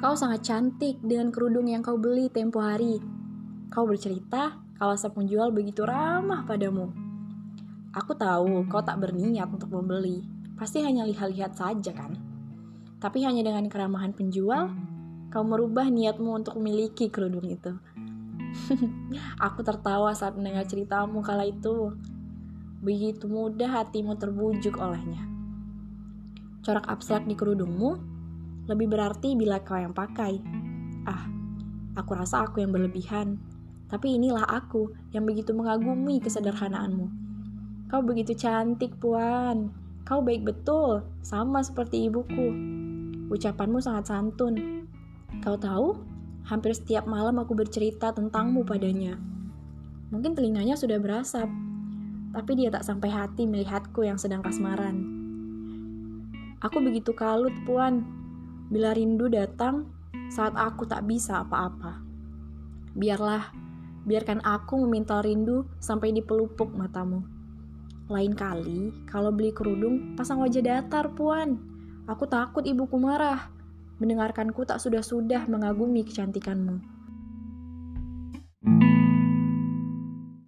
Kau sangat cantik dengan kerudung yang kau beli tempo hari. Kau bercerita kalau sang penjual begitu ramah padamu. Aku tahu kau tak berniat untuk membeli. Pasti hanya lihat-lihat saja kan? Tapi hanya dengan keramahan penjual, kau merubah niatmu untuk memiliki kerudung itu. Aku tertawa saat mendengar ceritamu kala itu. Begitu mudah hatimu terbujuk olehnya. Corak abstrak di kerudungmu lebih berarti bila kau yang pakai. Ah, aku rasa aku yang berlebihan. Tapi inilah aku yang begitu mengagumi kesederhanaanmu. Kau begitu cantik, Puan. Kau baik betul, sama seperti ibuku. Ucapanmu sangat santun. Kau tahu, hampir setiap malam aku bercerita tentangmu padanya. Mungkin telinganya sudah berasap, tapi dia tak sampai hati melihatku yang sedang kasmaran. Aku begitu kalut, Puan, bila rindu datang saat aku tak bisa apa-apa. Biarlah, biarkan aku meminta rindu sampai di pelupuk matamu. Lain kali, kalau beli kerudung, pasang wajah datar, Puan. Aku takut ibuku marah. Mendengarkanku tak sudah-sudah mengagumi kecantikanmu.